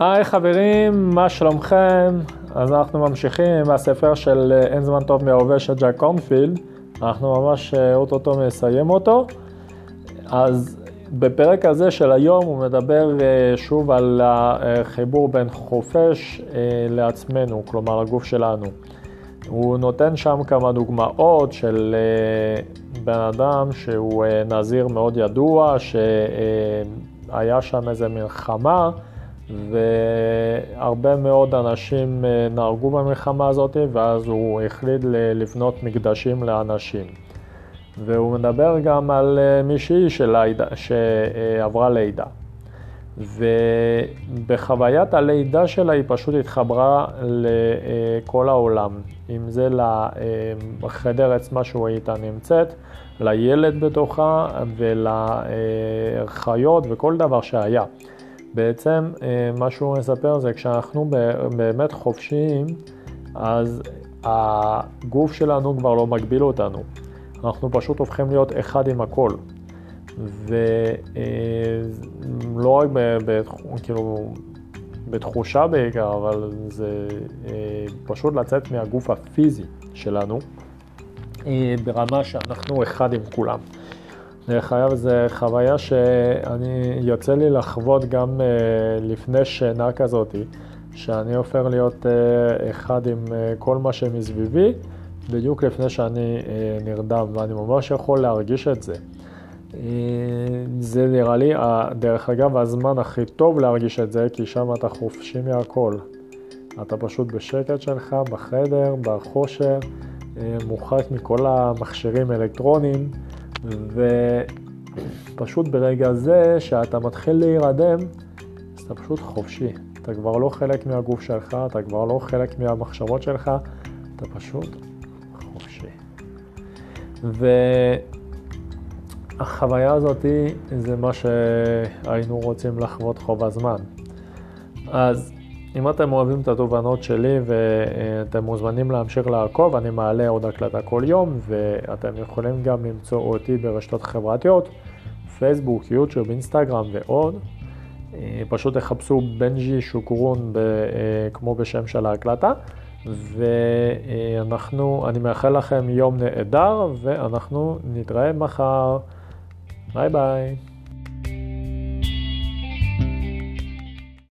היי חברים, מה שלומכם? אז אנחנו ממשיכים עם הספר של אה, אין זמן טוב מההווה של ג'ק קורנפילד. אנחנו ממש אה, אוטוטו מסיים אותו. אז בפרק הזה של היום הוא מדבר אה, שוב על החיבור בין חופש לעצמנו, כלומר הגוף שלנו. הוא נותן שם כמה דוגמאות של בן אדם שהוא נזיר מאוד ידוע, שהיה שם איזה מלחמה. והרבה מאוד אנשים אה, נהרגו במלחמה הזאת, ואז הוא החליט לבנות מקדשים לאנשים. והוא מדבר גם על אה, מישהי שעברה לידה. ובחוויית הלידה שלה היא פשוט התחברה לכל העולם, אם זה לחדר עצמה שהוא הייתה נמצאת, לילד בתוכה ולחיות וכל דבר שהיה. בעצם אה, מה שהוא מספר זה כשאנחנו באמת חופשיים, אז הגוף שלנו כבר לא מגביל אותנו. אנחנו פשוט הופכים להיות אחד עם הכל. ולא רק ב, כאילו, בתחושה בעיקר, אבל זה אה, פשוט לצאת מהגוף הפיזי שלנו אה, ברמה שאנחנו אחד עם כולם. דרך אגב, זו חוויה שאני, יוצא לי לחוות גם uh, לפני שינה כזאת, שאני הופך להיות uh, אחד עם uh, כל מה שמסביבי, בדיוק לפני שאני uh, נרדם, ואני ממש יכול להרגיש את זה. Uh, זה נראה לי, uh, דרך אגב, הזמן הכי טוב להרגיש את זה, כי שם אתה חופשי מהכל. אתה פשוט בשקט שלך, בחדר, בחושר, uh, מורחק מכל המכשירים האלקטרוניים. ופשוט ברגע זה שאתה מתחיל להירדם, אז אתה פשוט חופשי. אתה כבר לא חלק מהגוף שלך, אתה כבר לא חלק מהמחשבות שלך, אתה פשוט חופשי. והחוויה הזאת זה מה שהיינו רוצים לחוות חוב הזמן. אז אם אתם אוהבים את התובנות שלי ואתם מוזמנים להמשיך לעקוב, אני מעלה עוד הקלטה כל יום ואתם יכולים גם למצוא אותי ברשתות חברתיות, פייסבוק, יוטיוב, אינסטגרם ועוד. פשוט תחפשו בנג'י שוקרון ב, אה, כמו בשם של ההקלטה ואנחנו, אני מאחל לכם יום נהדר ואנחנו נתראה מחר. ביי ביי.